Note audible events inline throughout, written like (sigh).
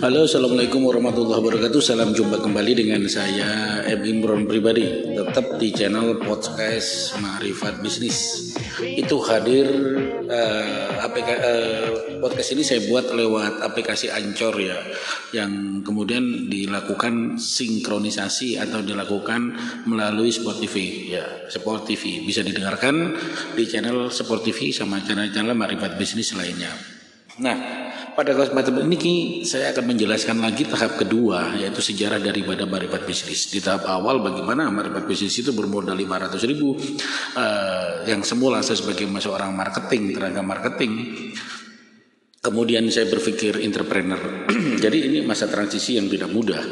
Halo, Assalamualaikum warahmatullahi wabarakatuh. Salam jumpa kembali dengan saya M. Imron pribadi. Tetap di channel podcast Marifat Bisnis. Itu hadir uh, apk, uh, podcast ini saya buat lewat aplikasi Ancor ya, yang kemudian dilakukan sinkronisasi atau dilakukan melalui Sport TV ya, Sport TV bisa didengarkan di channel Sport TV sama channel-channel Marifat Bisnis lainnya. Nah, pada kesempatan ini saya akan menjelaskan lagi tahap kedua yaitu sejarah daripada marifat bisnis. Di tahap awal bagaimana marifat bisnis itu bermodal 500 ribu uh, yang semula saya sebagai seorang marketing, tenaga marketing Kemudian saya berpikir entrepreneur. (clears throat) Jadi ini masa transisi yang tidak mudah.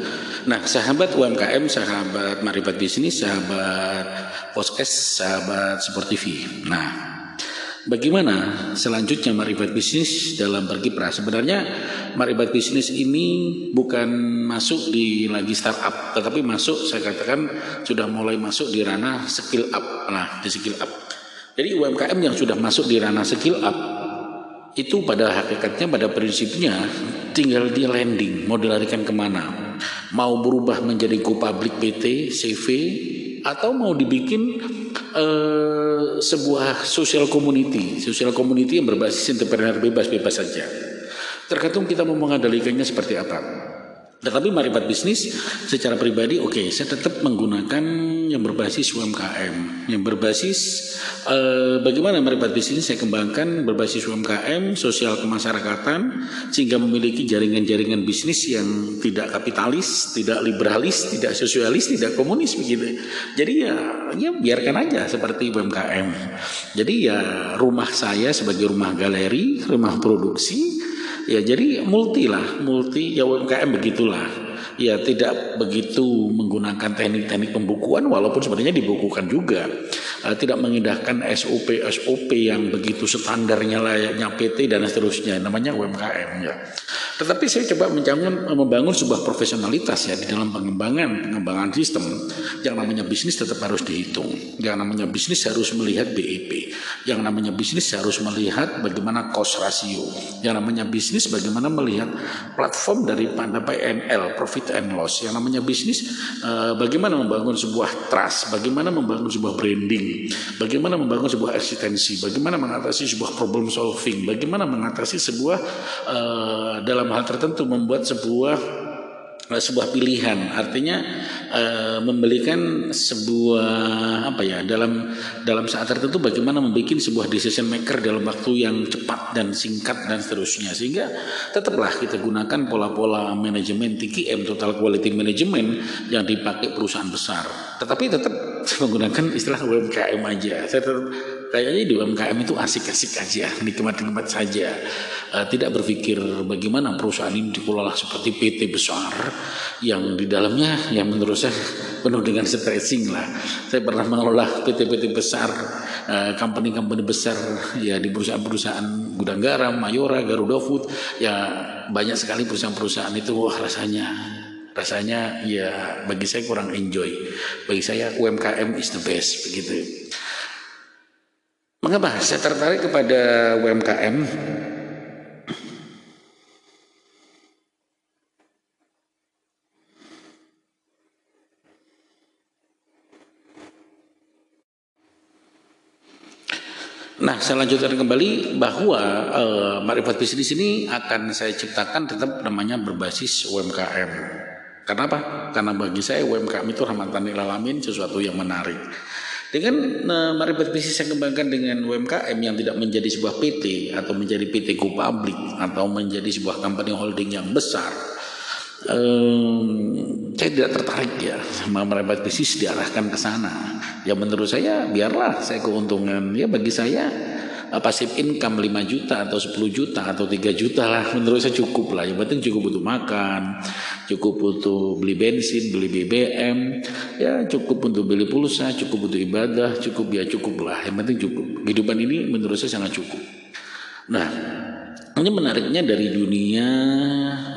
Nah, sahabat UMKM, sahabat marifat bisnis, sahabat podcast, sahabat Sport TV. Nah, Bagaimana selanjutnya marifat bisnis dalam berkiprah? Sebenarnya marifat bisnis ini bukan masuk di lagi startup, tetapi masuk saya katakan sudah mulai masuk di ranah skill up. Nah, di skill up. Jadi UMKM yang sudah masuk di ranah skill up itu pada hakikatnya pada prinsipnya tinggal di landing mau dilarikan ke mana mau berubah menjadi go public PT CV atau mau dibikin uh, sebuah social community, social community yang berbasis entrepreneur bebas-bebas saja. Tergantung kita mau mengendalikannya seperti apa. Tetapi marifat bisnis secara pribadi oke okay, saya tetap menggunakan yang berbasis UMKM yang berbasis eh, bagaimana marifat bisnis saya kembangkan berbasis UMKM sosial kemasyarakatan sehingga memiliki jaringan-jaringan bisnis yang tidak kapitalis, tidak liberalis, tidak sosialis, tidak komunis begitu. Jadi ya ya biarkan aja seperti UMKM. Jadi ya rumah saya sebagai rumah galeri, rumah produksi Ya jadi multi lah, multi ya UMKM begitulah. Ya tidak begitu menggunakan teknik-teknik pembukuan walaupun sebenarnya dibukukan juga. Uh, tidak mengindahkan SOP SOP yang begitu standarnya layaknya PT dan seterusnya namanya UMKM ya. Tetapi saya coba mencangun, membangun sebuah profesionalitas ya di dalam pengembangan pengembangan sistem. Yang namanya bisnis tetap harus dihitung. Yang namanya bisnis harus melihat BEP. Yang namanya bisnis harus melihat bagaimana cost ratio. Yang namanya bisnis bagaimana melihat platform daripada PNL profit and loss. Yang namanya bisnis eh, bagaimana membangun sebuah trust, bagaimana membangun sebuah branding, bagaimana membangun sebuah eksistensi, bagaimana mengatasi sebuah problem solving, bagaimana mengatasi sebuah uh, dalam hal tertentu membuat sebuah eh, sebuah pilihan? Artinya e, membelikan sebuah apa ya dalam dalam saat tertentu bagaimana membuat sebuah decision maker dalam waktu yang cepat dan singkat dan seterusnya. Sehingga tetaplah kita gunakan pola-pola manajemen TQM total quality management yang dipakai perusahaan besar. Tetapi tetap (laughs) menggunakan istilah UMKM aja saya tetap kayaknya di UMKM itu asik-asik aja, nikmat-nikmat saja. Uh, tidak berpikir bagaimana perusahaan ini dikelola seperti PT besar yang di dalamnya yang menurut saya (laughs) penuh dengan stressing lah. Saya pernah mengelola PT-PT besar, uh, company-company besar ya di perusahaan-perusahaan gudang garam, Mayora, Garuda Food, ya banyak sekali perusahaan-perusahaan itu wah rasanya rasanya ya bagi saya kurang enjoy. Bagi saya UMKM is the best begitu. Mengapa saya tertarik kepada UMKM? Nah, saya lanjutkan kembali bahwa e, marifat bisnis ini akan saya ciptakan tetap namanya berbasis UMKM. Karena apa? Karena bagi saya UMKM itu rahmatan lil alamin sesuatu yang menarik. Dengan uh, marifat bisnis yang kembangkan dengan UMKM yang tidak menjadi sebuah PT atau menjadi PT go public atau menjadi sebuah company holding yang besar, um, saya tidak tertarik ya sama marifat bisnis diarahkan ke sana. Ya menurut saya biarlah saya keuntungan. Ya bagi saya pasif income 5 juta atau 10 juta atau 3 juta lah menurut saya cukup lah. Yang penting cukup untuk makan cukup untuk beli bensin beli BBM ya cukup untuk beli pulsa cukup untuk ibadah cukup ya cukup lah. Yang penting cukup. Kehidupan ini menurut saya sangat cukup. Nah ini menariknya dari dunia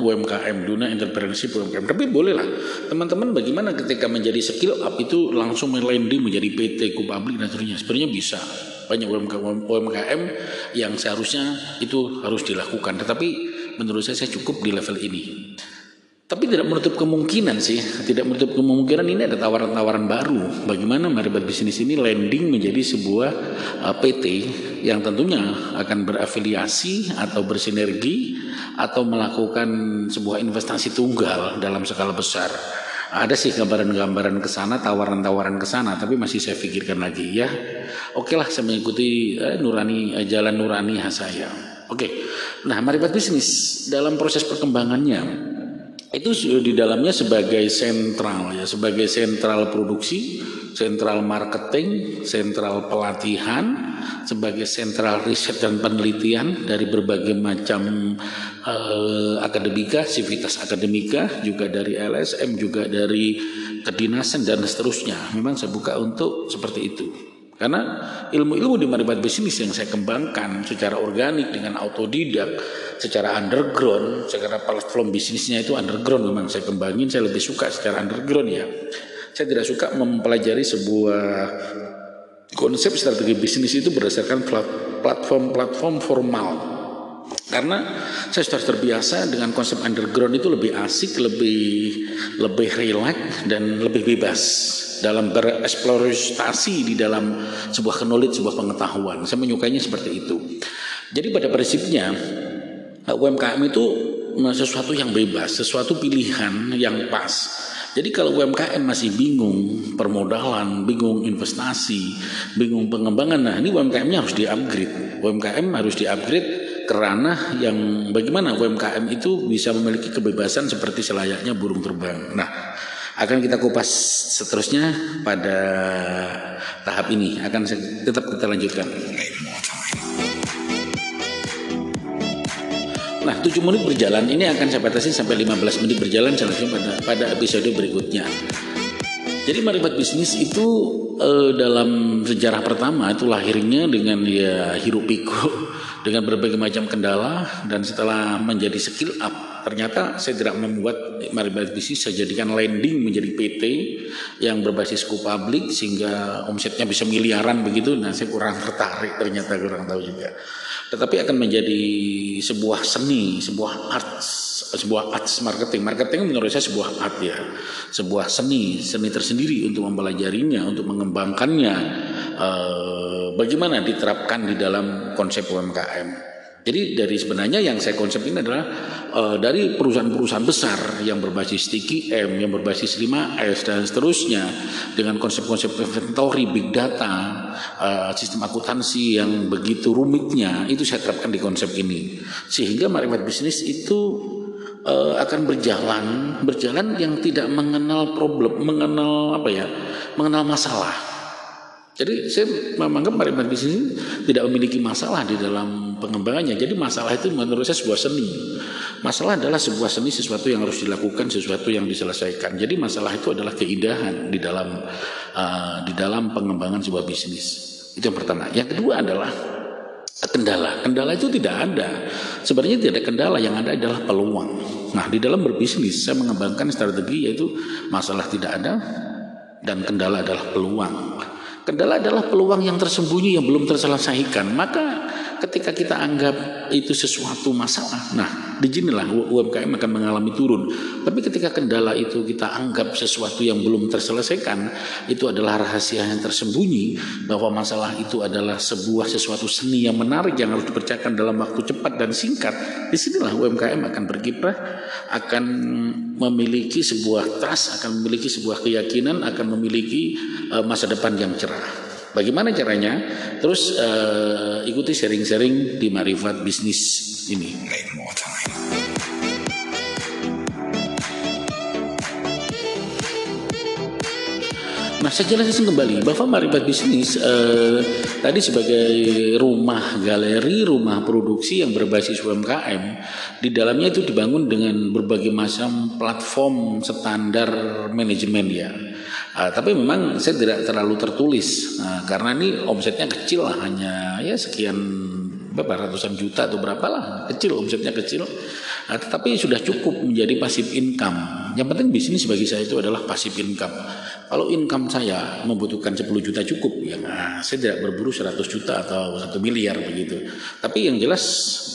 UMKM, dunia entrepreneurship UMKM. Tapi bolehlah teman-teman bagaimana ketika menjadi skill up itu langsung landing menjadi PT, go public dan seterusnya. Sebenarnya bisa banyak UMKM, yang seharusnya itu harus dilakukan. Tetapi menurut saya saya cukup di level ini. Tapi tidak menutup kemungkinan sih, tidak menutup kemungkinan ini ada tawaran-tawaran baru. Bagaimana Maribat Bisnis ini landing menjadi sebuah uh, PT yang tentunya akan berafiliasi atau bersinergi atau melakukan sebuah investasi tunggal dalam skala besar. Ada sih gambaran-gambaran ke sana, tawaran-tawaran ke sana, tapi masih saya pikirkan lagi ya. Oke lah, saya mengikuti eh, nurani eh, jalan nurani saya. Oke. Nah, Maribat Bisnis dalam proses perkembangannya itu di dalamnya sebagai sentral ya sebagai sentral produksi sentral marketing sentral pelatihan sebagai sentral riset dan penelitian dari berbagai macam uh, akademika sivitas akademika juga dari LSM juga dari kedinasan dan seterusnya. Memang saya buka untuk seperti itu karena ilmu-ilmu di maribat bisnis yang saya kembangkan secara organik dengan autodidak, secara underground, secara platform bisnisnya itu underground memang saya kembangin, saya lebih suka secara underground ya. Saya tidak suka mempelajari sebuah konsep strategi bisnis itu berdasarkan platform-platform formal. Karena saya sudah terbiasa dengan konsep underground itu lebih asik, lebih lebih rileks dan lebih bebas dalam bereksplorasi di dalam sebuah knowledge, sebuah pengetahuan. Saya menyukainya seperti itu. Jadi pada prinsipnya UMKM itu sesuatu yang bebas, sesuatu pilihan yang pas. Jadi kalau UMKM masih bingung permodalan, bingung investasi, bingung pengembangan, nah ini UMKM-nya harus di-upgrade. UMKM harus di-upgrade kerana yang bagaimana UMKM itu bisa memiliki kebebasan seperti selayaknya burung terbang. Nah, akan kita kupas seterusnya pada tahap ini akan tetap kita lanjutkan. Nah 7 menit berjalan ini akan saya batasi sampai 15 menit berjalan selanjutnya pada, pada episode berikutnya. Jadi maribat bisnis itu eh, dalam sejarah pertama itu lahirnya dengan ya hirup pikuk (laughs) dengan berbagai macam kendala dan setelah menjadi skill up ternyata saya tidak membuat Maribat Bisnis saya jadikan landing menjadi PT yang berbasis go public sehingga omsetnya bisa miliaran begitu. Nah saya kurang tertarik ternyata kurang tahu juga. Tetapi akan menjadi sebuah seni sebuah art sebuah arts marketing. Marketing menurut saya sebuah art ya. Sebuah seni seni tersendiri untuk mempelajarinya untuk mengembangkannya. Eh, bagaimana diterapkan di dalam konsep UMKM jadi dari sebenarnya yang saya konsep ini adalah uh, dari perusahaan-perusahaan besar yang berbasis TKM, yang berbasis 5S dan seterusnya dengan konsep-konsep inventory, big data, uh, sistem akuntansi yang begitu rumitnya itu saya terapkan di konsep ini. Sehingga marifat bisnis itu uh, akan berjalan, berjalan yang tidak mengenal problem, mengenal apa ya, mengenal masalah. Jadi saya menganggap marifat bisnis tidak memiliki masalah di dalam pengembangannya. Jadi masalah itu menurut saya sebuah seni. Masalah adalah sebuah seni sesuatu yang harus dilakukan, sesuatu yang diselesaikan. Jadi masalah itu adalah keindahan di dalam uh, di dalam pengembangan sebuah bisnis. Itu yang pertama. Yang kedua adalah kendala. Kendala itu tidak ada. Sebenarnya tidak ada kendala, yang ada adalah peluang. Nah, di dalam berbisnis saya mengembangkan strategi yaitu masalah tidak ada dan kendala adalah peluang. Kendala adalah peluang yang tersembunyi yang belum terselesaikan. Maka ketika kita anggap itu sesuatu masalah, nah di sinilah UMKM akan mengalami turun. Tapi ketika kendala itu kita anggap sesuatu yang belum terselesaikan, itu adalah rahasia yang tersembunyi bahwa masalah itu adalah sebuah sesuatu seni yang menarik yang harus dipercayakan dalam waktu cepat dan singkat. Di sinilah UMKM akan berkiprah, akan memiliki sebuah trust, akan memiliki sebuah keyakinan, akan memiliki uh, masa depan yang cerah. Bagaimana caranya? Terus uh, ikuti sharing-sharing di Marifat Bisnis ini. Nah, saya jelaskan kembali bahwa Marifat Bisnis eh, tadi sebagai rumah galeri, rumah produksi yang berbasis UMKM, di dalamnya itu dibangun dengan berbagai macam platform standar manajemen ya. Uh, tapi memang saya tidak terlalu tertulis uh, karena ini omsetnya kecil lah hanya ya sekian berapa ratusan juta atau berapa lah kecil omsetnya kecil Nah, tetapi sudah cukup menjadi pasif income. Yang penting bisnis bagi saya itu adalah pasif income. Kalau income saya membutuhkan 10 juta cukup, ya nah, saya tidak berburu 100 juta atau 1 miliar begitu. Tapi yang jelas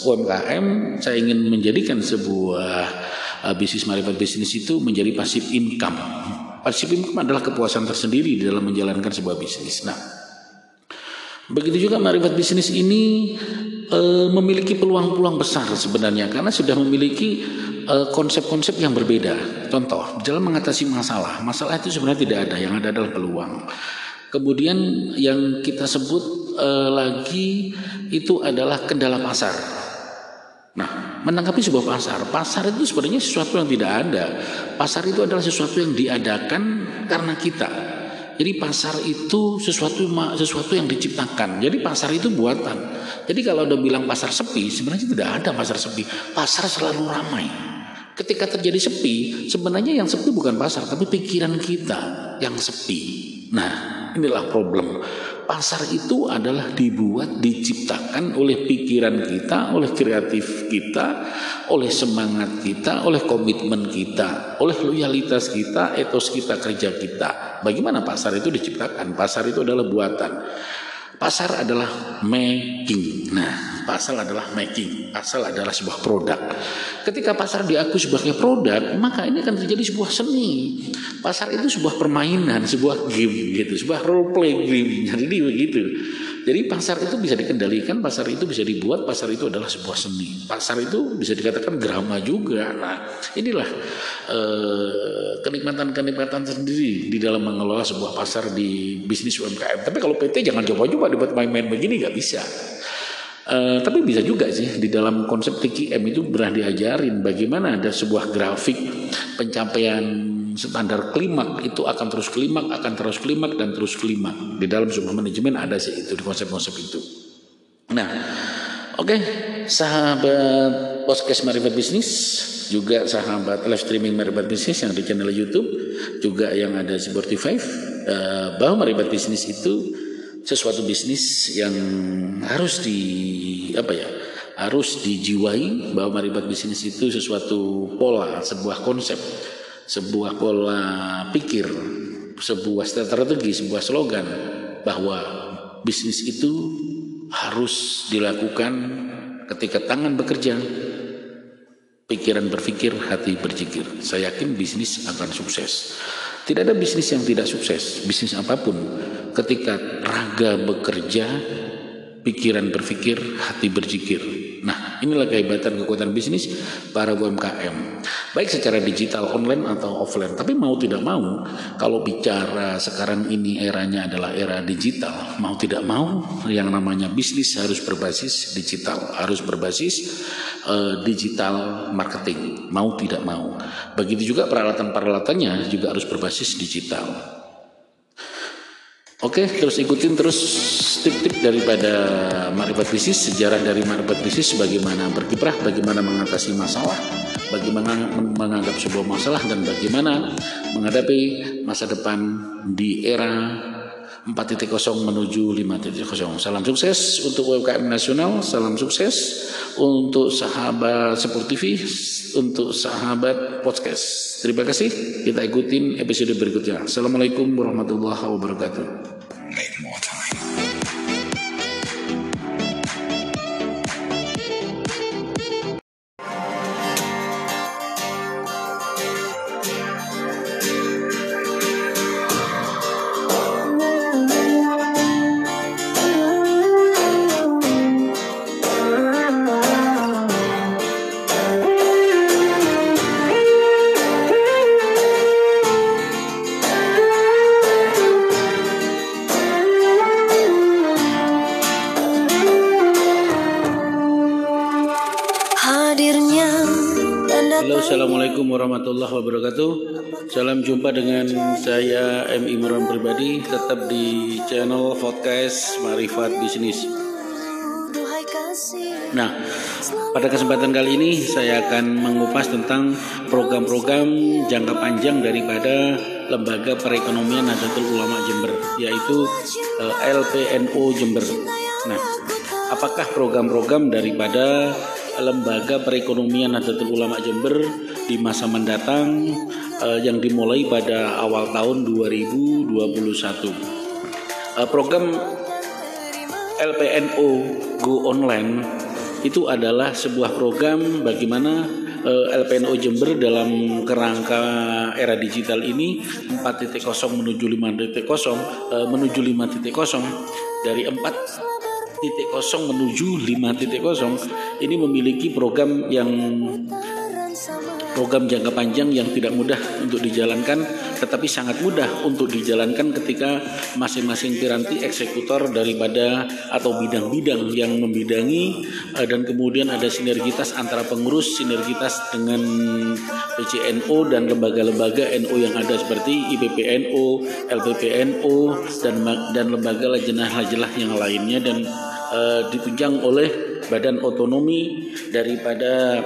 UMKM saya ingin menjadikan sebuah uh, bisnis marifat bisnis itu menjadi pasif income. Pasif income adalah kepuasan tersendiri di dalam menjalankan sebuah bisnis. Nah, begitu juga marifat bisnis ini uh, memiliki peluang-peluang besar sebenarnya karena sudah memiliki Eh, konsep-konsep yang berbeda. Contoh, dalam mengatasi masalah, masalah itu sebenarnya tidak ada, yang ada adalah peluang. Kemudian yang kita sebut uh, lagi itu adalah kendala pasar. Nah, menanggapi sebuah pasar, pasar itu sebenarnya sesuatu yang tidak ada. Pasar itu adalah sesuatu yang diadakan karena kita. Jadi pasar itu sesuatu sesuatu yang diciptakan. Jadi pasar itu buatan. Jadi kalau udah bilang pasar sepi, sebenarnya tidak ada pasar sepi. Pasar selalu ramai. Ketika terjadi sepi, sebenarnya yang sepi bukan pasar, tapi pikiran kita yang sepi. Nah, inilah problem. Pasar itu adalah dibuat, diciptakan oleh pikiran kita, oleh kreatif kita, oleh semangat kita, oleh komitmen kita, oleh loyalitas kita, etos kita, kerja kita. Bagaimana pasar itu diciptakan? Pasar itu adalah buatan. Pasar adalah making. Nah, pasar adalah making. Pasar adalah sebuah produk. Ketika pasar diakui sebagai produk, maka ini akan terjadi sebuah seni. Pasar itu sebuah permainan, sebuah game gitu, sebuah role play game. (laughs) Jadi begitu. Jadi pasar itu bisa dikendalikan, pasar itu bisa dibuat, pasar itu adalah sebuah seni. Pasar itu bisa dikatakan drama juga. Nah, inilah eh, kenikmatan-kenikmatan sendiri di dalam mengelola sebuah pasar di bisnis UMKM. Tapi kalau PT jangan coba-coba dibuat main-main begini nggak bisa. Uh, tapi bisa juga sih di dalam konsep TKM itu pernah diajarin bagaimana ada sebuah grafik pencapaian standar klimak itu akan terus klimak, akan terus klimak dan terus klimak. Di dalam sebuah manajemen ada sih itu di konsep-konsep itu. Nah, oke, okay, sahabat podcast Marifat Bisnis, juga sahabat live streaming Marifat Bisnis yang di channel YouTube, juga yang ada di Spotify, uh, bahwa Marifat Bisnis itu sesuatu bisnis yang harus di apa ya harus dijiwai bahwa maribat bisnis itu sesuatu pola sebuah konsep sebuah pola pikir, sebuah strategi, sebuah slogan bahwa bisnis itu harus dilakukan ketika tangan bekerja, pikiran berpikir, hati berzikir. Saya yakin bisnis akan sukses. Tidak ada bisnis yang tidak sukses, bisnis apa pun. Ketika raga bekerja, pikiran berpikir, hati berzikir. Inilah kehebatan kekuatan bisnis para UMKM. Baik secara digital, online atau offline. Tapi mau tidak mau, kalau bicara sekarang ini eranya adalah era digital, mau tidak mau yang namanya bisnis harus berbasis digital, harus berbasis uh, digital marketing, mau tidak mau. Begitu juga peralatan-peralatannya juga harus berbasis digital. Oke, terus ikutin terus tip-tip daripada marifat bisnis, sejarah dari marifat bisnis, bagaimana berkiprah, bagaimana mengatasi masalah, bagaimana menganggap sebuah masalah, dan bagaimana menghadapi masa depan di era 4.0 menuju 5.0. Salam sukses untuk UMKM nasional, salam sukses untuk sahabat Sepur TV, untuk sahabat podcast. Terima kasih. Kita ikutin episode berikutnya. Assalamualaikum warahmatullahi wabarakatuh. Assalamualaikum warahmatullahi wabarakatuh Salam jumpa dengan saya M. Imran pribadi Tetap di channel podcast Marifat Bisnis Nah, pada kesempatan kali ini saya akan mengupas tentang program-program jangka panjang daripada Lembaga Perekonomian Nahdlatul Ulama Jember, yaitu eh, LPNO Jember. Nah, apakah program-program daripada lembaga perekonomian Nahdlatul Ulama Jember di masa mendatang uh, yang dimulai pada awal tahun 2021. Uh, program LPNO Go Online itu adalah sebuah program bagaimana eh, LPNO Jember dalam kerangka era digital ini 4.0 menuju 5.0 uh, menuju 5.0 dari 4 titik kosong menuju 5 titik kosong. Ini memiliki program yang program jangka panjang yang tidak mudah untuk dijalankan tetapi sangat mudah untuk dijalankan ketika masing-masing piranti eksekutor daripada atau bidang-bidang yang membidangi eh, dan kemudian ada sinergitas antara pengurus sinergitas dengan PCNO dan lembaga-lembaga NO yang ada seperti IPPNO, LPPNO dan dan lembaga lajenah-lajenah yang lainnya dan uh, ditunjang oleh badan otonomi daripada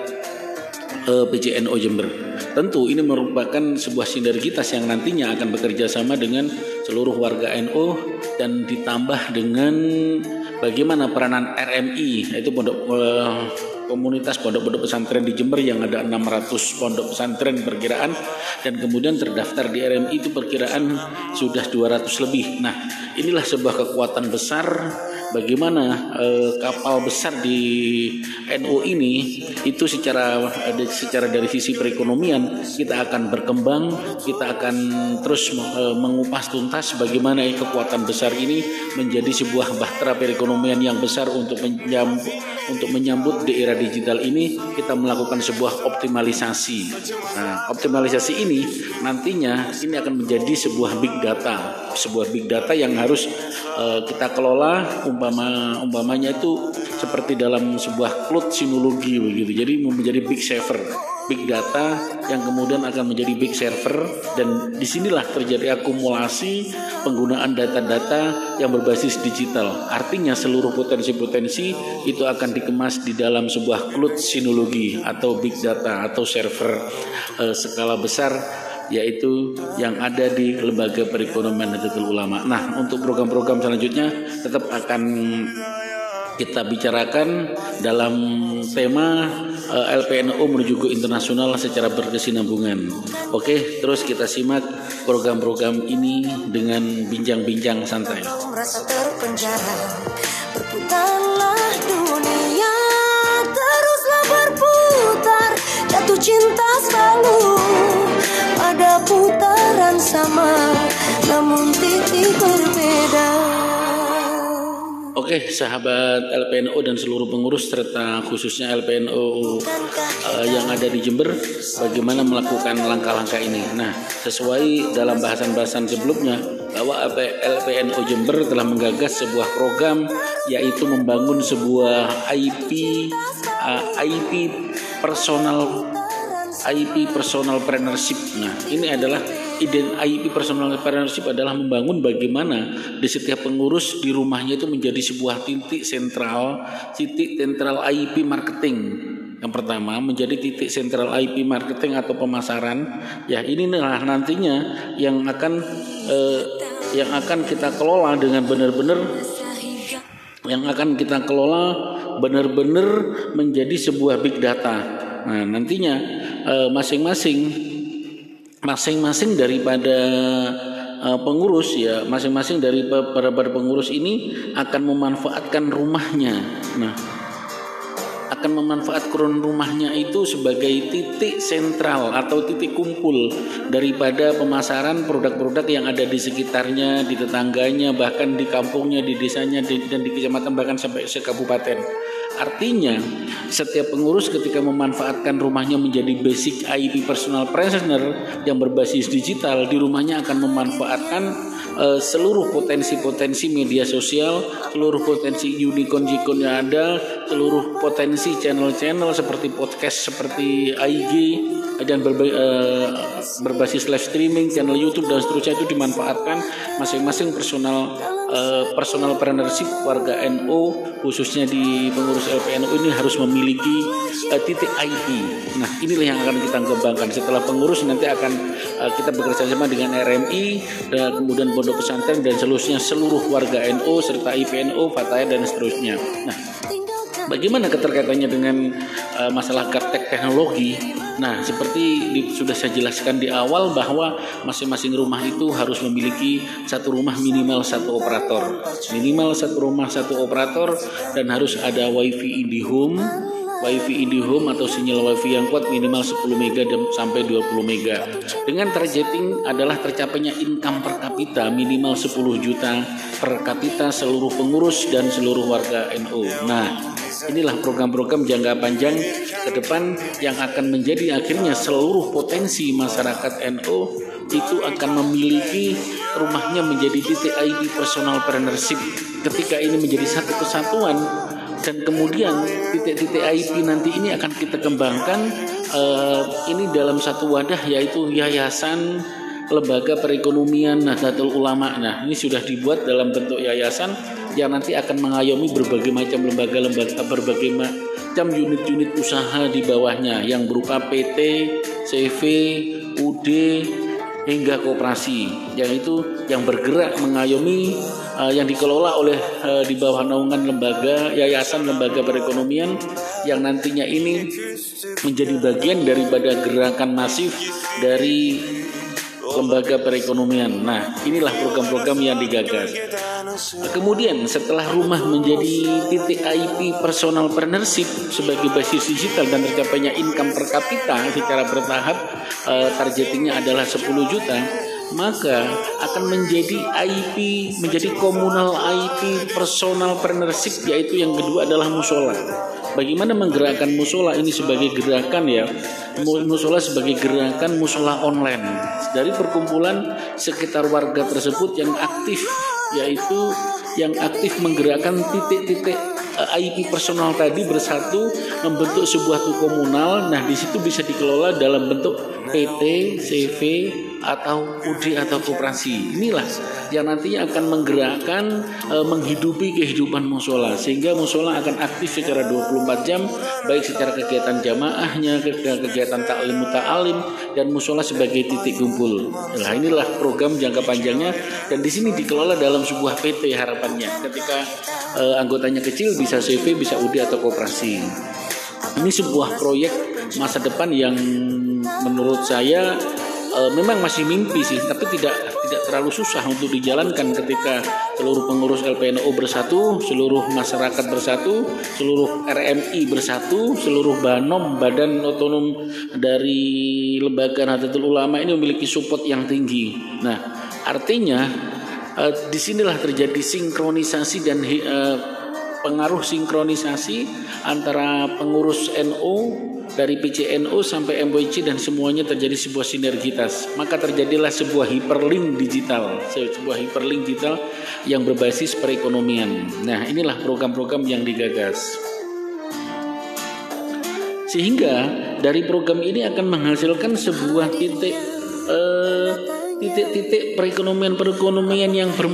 eh, PJNO Jember. Tentu ini merupakan sebuah sinergitas yang nantinya akan bekerja sama dengan seluruh warga NO dan ditambah dengan bagaimana peranan RMI yaitu pondok uh, komunitas pondok-pondok pesantren di Jember yang ada 600 pondok pesantren perkiraan dan kemudian terdaftar di RMI itu perkiraan sudah 200 lebih. Nah, inilah sebuah kekuatan besar bagaimana eh, kapal besar di NU ini itu secara secara dari sisi perekonomian kita akan berkembang, kita akan terus eh, mengupas tuntas bagaimana kekuatan besar ini menjadi sebuah bahtera perekonomian yang besar untuk menyambut untuk menyambut di era digital ini kita melakukan sebuah optimalisasi. Nah, optimalisasi ini nantinya ini akan menjadi sebuah big data, sebuah big data yang harus uh, kita kelola umpama umpamanya itu seperti dalam sebuah cloud sinologi begitu. Jadi menjadi big saver, big data yang kemudian akan menjadi big server dan di sinilah terjadi akumulasi penggunaan data-data yang berbasis digital. Artinya seluruh potensi-potensi itu akan dikemas di dalam sebuah cloud sinologi atau big data atau server uh, skala besar yaitu yang ada di lembaga perekonomian Nahdlatul Ulama. Nah, untuk program-program selanjutnya tetap akan kita bicarakan dalam tema eh, LPNU menuju ke internasional secara berkesinambungan. Oke, terus kita simak program-program ini dengan bincang-bincang santai. Merasa terpenjara, berputarlah Oke, sahabat LPNO dan seluruh pengurus serta khususnya LPNO uh, eh, yang ada di Jember, bagaimana melakukan langkah-langkah ini. Nah, sesuai dalam bahasan-bahasan sebelumnya, bahwa LPNO Jember telah menggagas sebuah program yaitu membangun sebuah IP uh, IP personal IP personal partnership. Nah, ini adalah ide IP personal partnership adalah membangun bagaimana di setiap pengurus di rumahnya itu menjadi sebuah titik sentral, titik sentral IP marketing. Yang pertama menjadi titik sentral IP marketing atau pemasaran. Ya, ini inilah nantinya yang akan eh, yang akan kita kelola dengan benar-benar yang akan kita kelola benar-benar menjadi sebuah big data Nah, nantinya eh, masing-masing daripada uh, pengurus ya, masing-masing dari para, para pengurus ini akan memanfaatkan rumahnya. Nah, akan memanfaatkan rumahnya itu sebagai titik sentral atau titik kumpul daripada pemasaran produk-produk yang ada di sekitarnya, di tetangganya, bahkan di kampungnya, di desanya, dan di kecamatan bahkan sampai sekabupaten. Artinya, setiap pengurus ketika memanfaatkan rumahnya menjadi basic IP personal trainer yang berbasis digital, di rumahnya akan memanfaatkan uh, seluruh potensi-potensi media sosial, seluruh potensi unicorn-unicorn yang ada, seluruh potensi channel-channel seperti podcast, seperti IG, dan berba uh, berbasis live streaming, channel YouTube dan seterusnya itu dimanfaatkan masing-masing personal uh, personal partnership warga NU khususnya di pengurus LPNU ini harus memiliki uh, titik IP. Nah, inilah yang akan kita kembangkan. Setelah pengurus nanti akan uh, kita bekerja sama dengan RMI dan kemudian pondok pesantren dan seluruhnya seluruh warga NU serta IPNU, Fataya dan seterusnya. Nah, Bagaimana keterkaitannya dengan uh, masalah gaptek teknologi? Nah, seperti di, sudah saya jelaskan di awal bahwa masing-masing rumah itu harus memiliki satu rumah minimal satu operator. Minimal satu rumah satu operator dan harus ada WiFi IndiHome WiFi IndiHome atau sinyal WiFi yang kuat minimal 10 mega sampai 20 mega. Dengan targeting adalah tercapainya income per kapita minimal 10 juta per kapita seluruh pengurus dan seluruh warga NU. Nah, inilah program-program jangka panjang ke depan yang akan menjadi akhirnya seluruh potensi masyarakat NU itu akan memiliki rumahnya menjadi titik ID personal partnership ketika ini menjadi satu kesatuan dan kemudian titik-titik IP nanti ini akan kita kembangkan uh, ini dalam satu wadah yaitu yayasan lembaga perekonomian Nahdlatul Ulama. Nah, ini sudah dibuat dalam bentuk yayasan yang nanti akan mengayomi berbagai macam lembaga-lembaga berbagai macam unit-unit usaha di bawahnya yang berupa PT, CV, UD, hingga kooperasi yang itu yang bergerak mengayomi uh, yang dikelola oleh uh, di bawah naungan lembaga yayasan lembaga perekonomian yang nantinya ini menjadi bagian daripada gerakan masif dari lembaga perekonomian. Nah, inilah program-program yang digagas. Kemudian setelah rumah menjadi titik IP personal partnership sebagai basis digital dan tercapainya income per kapita secara bertahap eh, targetingnya adalah 10 juta maka akan menjadi IP menjadi komunal IP personal partnership yaitu yang kedua adalah musola. Bagaimana menggerakkan musola ini sebagai gerakan ya? Musola sebagai gerakan musola online. Dari perkumpulan sekitar warga tersebut yang aktif yaitu yang aktif menggerakkan titik-titik IP personal tadi bersatu membentuk sebuah tuh komunal. Nah, di situ bisa dikelola dalam bentuk PT, CV, atau UD atau koperasi. Inilah yang nantinya akan menggerakkan e, menghidupi kehidupan musola sehingga musola akan aktif secara 24 jam baik secara kegiatan jamaahnya, kegiatan taklim muta'alim dan musola sebagai titik kumpul. Nah, inilah program jangka panjangnya dan di sini dikelola dalam sebuah PT harapannya. Ketika e, anggotanya kecil bisa CV, bisa UD atau koperasi. Ini sebuah proyek masa depan yang menurut saya e, memang masih mimpi sih, tapi tidak tidak terlalu susah untuk dijalankan ketika seluruh pengurus LPNO bersatu, seluruh masyarakat bersatu, seluruh RMI bersatu, seluruh Banom Badan Otonom dari Lembaga Nahdlatul Ulama ini memiliki support yang tinggi. Nah, artinya e, di sinilah terjadi sinkronisasi dan e, pengaruh sinkronisasi antara pengurus NU dari PCNU sampai MWC dan semuanya terjadi sebuah sinergitas. Maka terjadilah sebuah hyperlink digital, sebuah hyperlink digital yang berbasis perekonomian. Nah, inilah program-program yang digagas. Sehingga dari program ini akan menghasilkan sebuah titik eh, titik-titik perekonomian-perekonomian yang ber,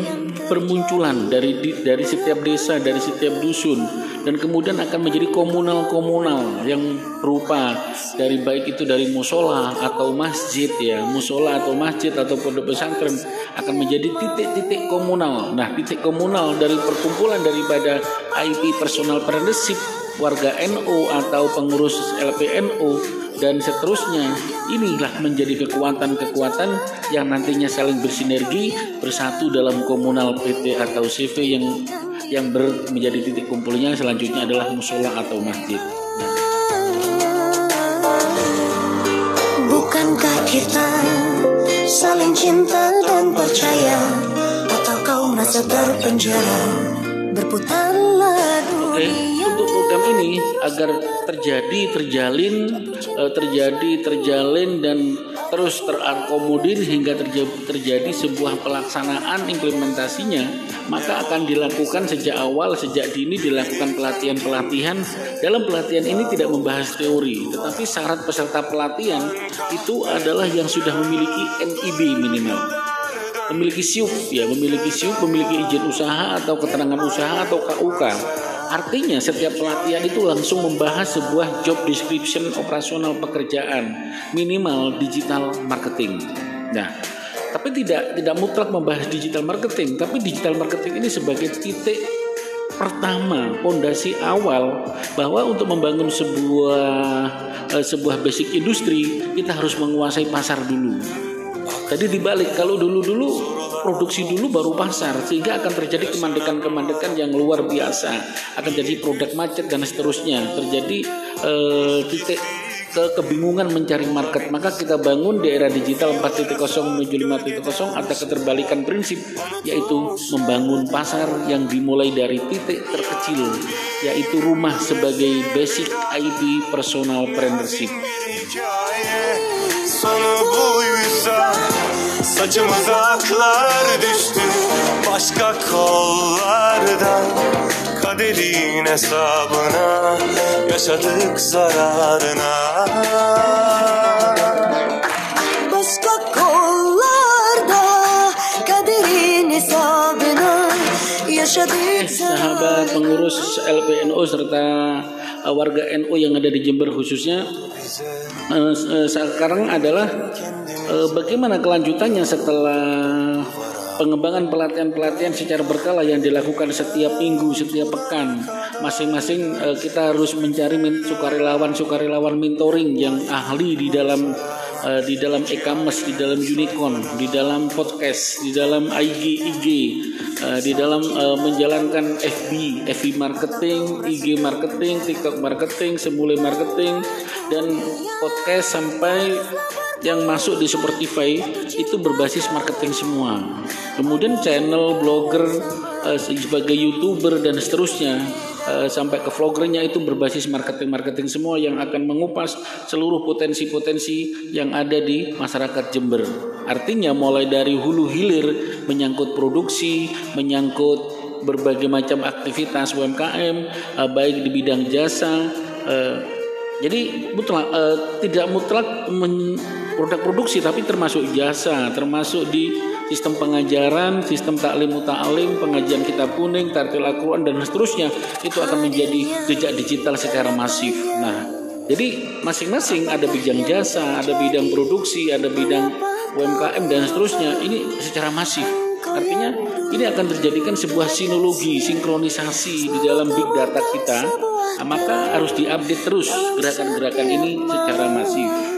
bermunculan dari dari setiap desa, dari setiap dusun dan kemudian akan menjadi komunal-komunal yang berupa dari baik itu dari musola atau masjid ya, musola atau masjid atau pondok pesantren akan menjadi titik-titik komunal. Nah, titik komunal dari perkumpulan daripada IP personal partnership warga NU atau pengurus LPNU dan seterusnya inilah menjadi kekuatan-kekuatan yang nantinya saling bersinergi bersatu dalam komunal PT atau CV yang yang ber, menjadi titik kumpulnya. Selanjutnya adalah musola atau masjid. Bukankah kita saling cinta dan percaya? Atau kau merasa terpenjara dunia program ini agar terjadi terjalin eh, terjadi terjalin dan terus terakomodir hingga terjadi, terjadi sebuah pelaksanaan implementasinya maka akan dilakukan sejak awal sejak dini dilakukan pelatihan-pelatihan. Dalam pelatihan ini tidak membahas teori tetapi syarat peserta pelatihan itu adalah yang sudah memiliki NIB minimal. Memiliki SIUP ya memiliki SIUP memiliki izin usaha atau keterangan usaha atau KUK Artinya setiap pelatihan itu langsung membahas sebuah job description operasional pekerjaan minimal digital marketing. Nah, tapi tidak tidak mutlak membahas digital marketing, tapi digital marketing ini sebagai titik pertama pondasi awal bahwa untuk membangun sebuah uh, sebuah basic industri kita harus menguasai pasar dulu. Tadi dibalik kalau dulu-dulu produksi dulu baru pasar sehingga akan terjadi kemandekan-kemandekan yang luar biasa. Akan jadi produk macet dan seterusnya. Terjadi uh, titik ke kebingungan mencari market. Maka kita bangun di era digital 4.0 menuju 5.0 ada keterbalikan prinsip yaitu membangun pasar yang dimulai dari titik terkecil yaitu rumah sebagai basic IP personal partnership Saçımıza aklar düştü başka kollardan Kaderin hesabına yaşadık zararına. Başka kollarda kaderin hesabına yaşadık Sahabat pengurus LPNO serta warga NU yang ada di Jember khususnya sekarang adalah bagaimana kelanjutannya setelah pengembangan pelatihan-pelatihan secara berkala yang dilakukan setiap minggu, setiap pekan. Masing-masing uh, kita harus mencari sukarelawan-sukarelawan mentoring yang ahli di dalam uh, di dalam e-commerce, di dalam unicorn, di dalam podcast, di dalam IG IG, uh, di dalam uh, menjalankan FB, FB marketing, IG marketing, TikTok marketing, semula marketing dan podcast sampai yang masuk di Spotify itu berbasis marketing semua. Kemudian channel blogger sebagai youtuber dan seterusnya uh, sampai ke vloggernya itu berbasis marketing-marketing semua yang akan mengupas seluruh potensi-potensi yang ada di masyarakat Jember. Artinya mulai dari hulu hilir menyangkut produksi, menyangkut berbagai macam aktivitas UMKM uh, baik di bidang jasa uh, jadi mutlak tidak mutlak produk produksi tapi termasuk jasa, termasuk di sistem pengajaran, sistem taklim muta'alim, pengajian kitab kuning, tartil Al-Quran dan seterusnya itu akan menjadi jejak digital secara masif. Nah, jadi masing-masing ada bidang jasa, ada bidang produksi, ada bidang UMKM dan seterusnya. Ini secara masif. Artinya ini akan terjadikan sebuah sinologi, sinkronisasi di dalam big data kita. Maka harus diupdate terus gerakan-gerakan ini secara masif.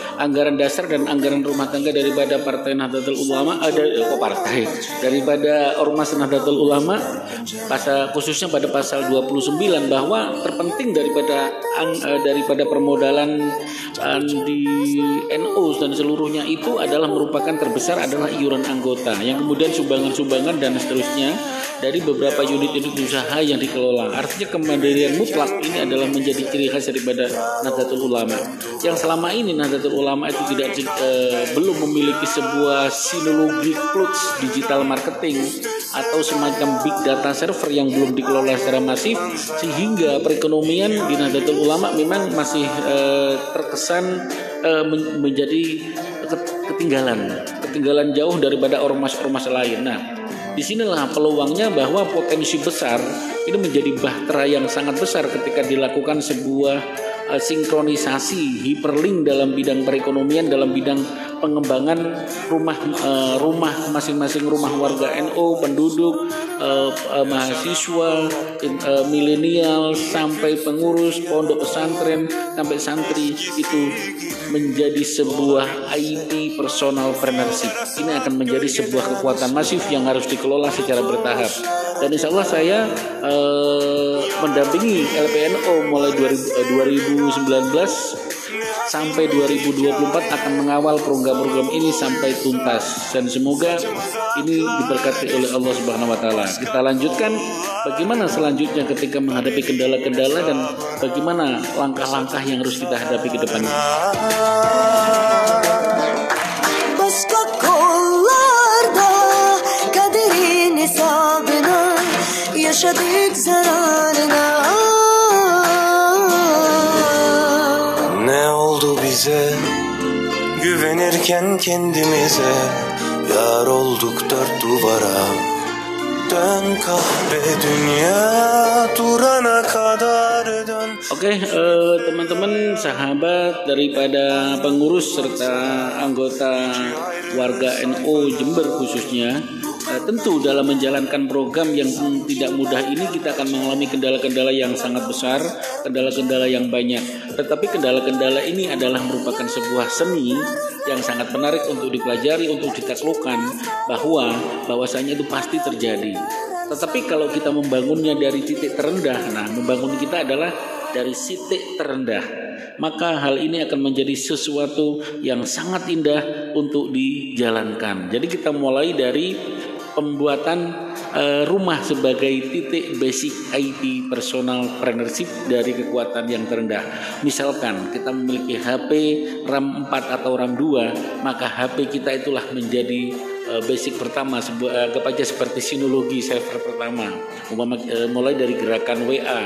anggaran dasar dan anggaran rumah tangga daripada Partai Nahdlatul Ulama ada eh, kok partai daripada Ormas Nahdlatul Ulama pasal khususnya pada pasal 29 bahwa terpenting daripada uh, daripada permodalan uh, di NU dan seluruhnya itu adalah merupakan terbesar adalah iuran anggota yang kemudian sumbangan-sumbangan dan seterusnya dari beberapa unit-unit usaha yang dikelola. Artinya kemandirian mutlak ini adalah menjadi ciri khas daripada Nahdlatul Ulama. Yang selama ini Nahdlatul Ulama itu tidak uh, belum memiliki sebuah sinologi cloud digital marketing atau semacam big data server yang belum dikelola secara masif sehingga perekonomian di Nahdlatul Ulama memang masih uh, terkesan uh, menjadi ketinggalan ketinggalan jauh daripada ormas-ormas lain. Nah, Di sinilah peluangnya bahwa potensi besar ini menjadi bahtera yang sangat besar ketika dilakukan sebuah uh, sinkronisasi hiperlink dalam bidang perekonomian dalam bidang pengembangan rumah uh, rumah masing-masing rumah warga NU penduduk uh, mahasiswa milenial sampai pengurus pondok pesantren sampai santri itu menjadi sebuah IP personal partnership ini akan menjadi sebuah kekuatan masif yang harus dikelola secara bertahap. Dan insya Allah saya mendampingi LPNO mulai 2019 sampai 2024 akan mengawal program-program ini sampai tuntas dan semoga ini diberkati oleh Allah Subhanahu wa taala. Kita lanjutkan bagaimana selanjutnya ketika menghadapi kendala-kendala dan bagaimana langkah-langkah yang harus kita hadapi ke depannya. Yaşadık zararına. Bize? Güvenirken kendimize. Yar olduk dört duvara. Dön kahve dünya Durana kadar dön. Oke, eh, teman-teman, sahabat daripada pengurus serta anggota warga NU Jember khususnya, eh, tentu dalam menjalankan program yang tidak mudah ini kita akan mengalami kendala-kendala yang sangat besar, kendala-kendala yang banyak. Tetapi kendala-kendala ini adalah merupakan sebuah seni yang sangat menarik untuk dipelajari, untuk ditaklukkan bahwa bahwasanya itu pasti terjadi. Tetapi kalau kita membangunnya dari titik terendah, nah membangun kita adalah dari titik terendah, maka hal ini akan menjadi sesuatu yang sangat indah untuk dijalankan. Jadi kita mulai dari pembuatan uh, rumah sebagai titik basic IT personal partnership dari kekuatan yang terendah. Misalkan kita memiliki HP RAM 4 atau RAM 2, maka HP kita itulah menjadi uh, basic pertama sebuah uh, aja seperti sinologi server pertama. Mulai dari gerakan WA,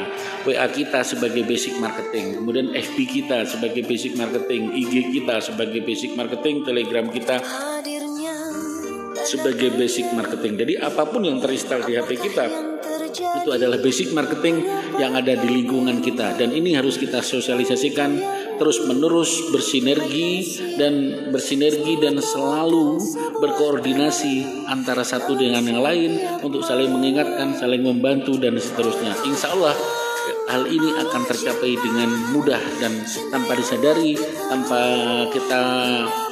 WA kita sebagai basic marketing, kemudian FB kita sebagai basic marketing, IG kita sebagai basic marketing, Telegram kita sebagai basic marketing. Jadi apa pun yang terinstal di HP kita itu adalah basic marketing yang ada di lingkungan kita dan ini harus kita sosialisasikan terus menerus bersinergi dan bersinergi dan selalu berkoordinasi antara satu dengan yang lain untuk saling mengingatkan, saling membantu dan seterusnya. Insya Allah hal ini akan tercapai dengan mudah dan tanpa disadari, tanpa kita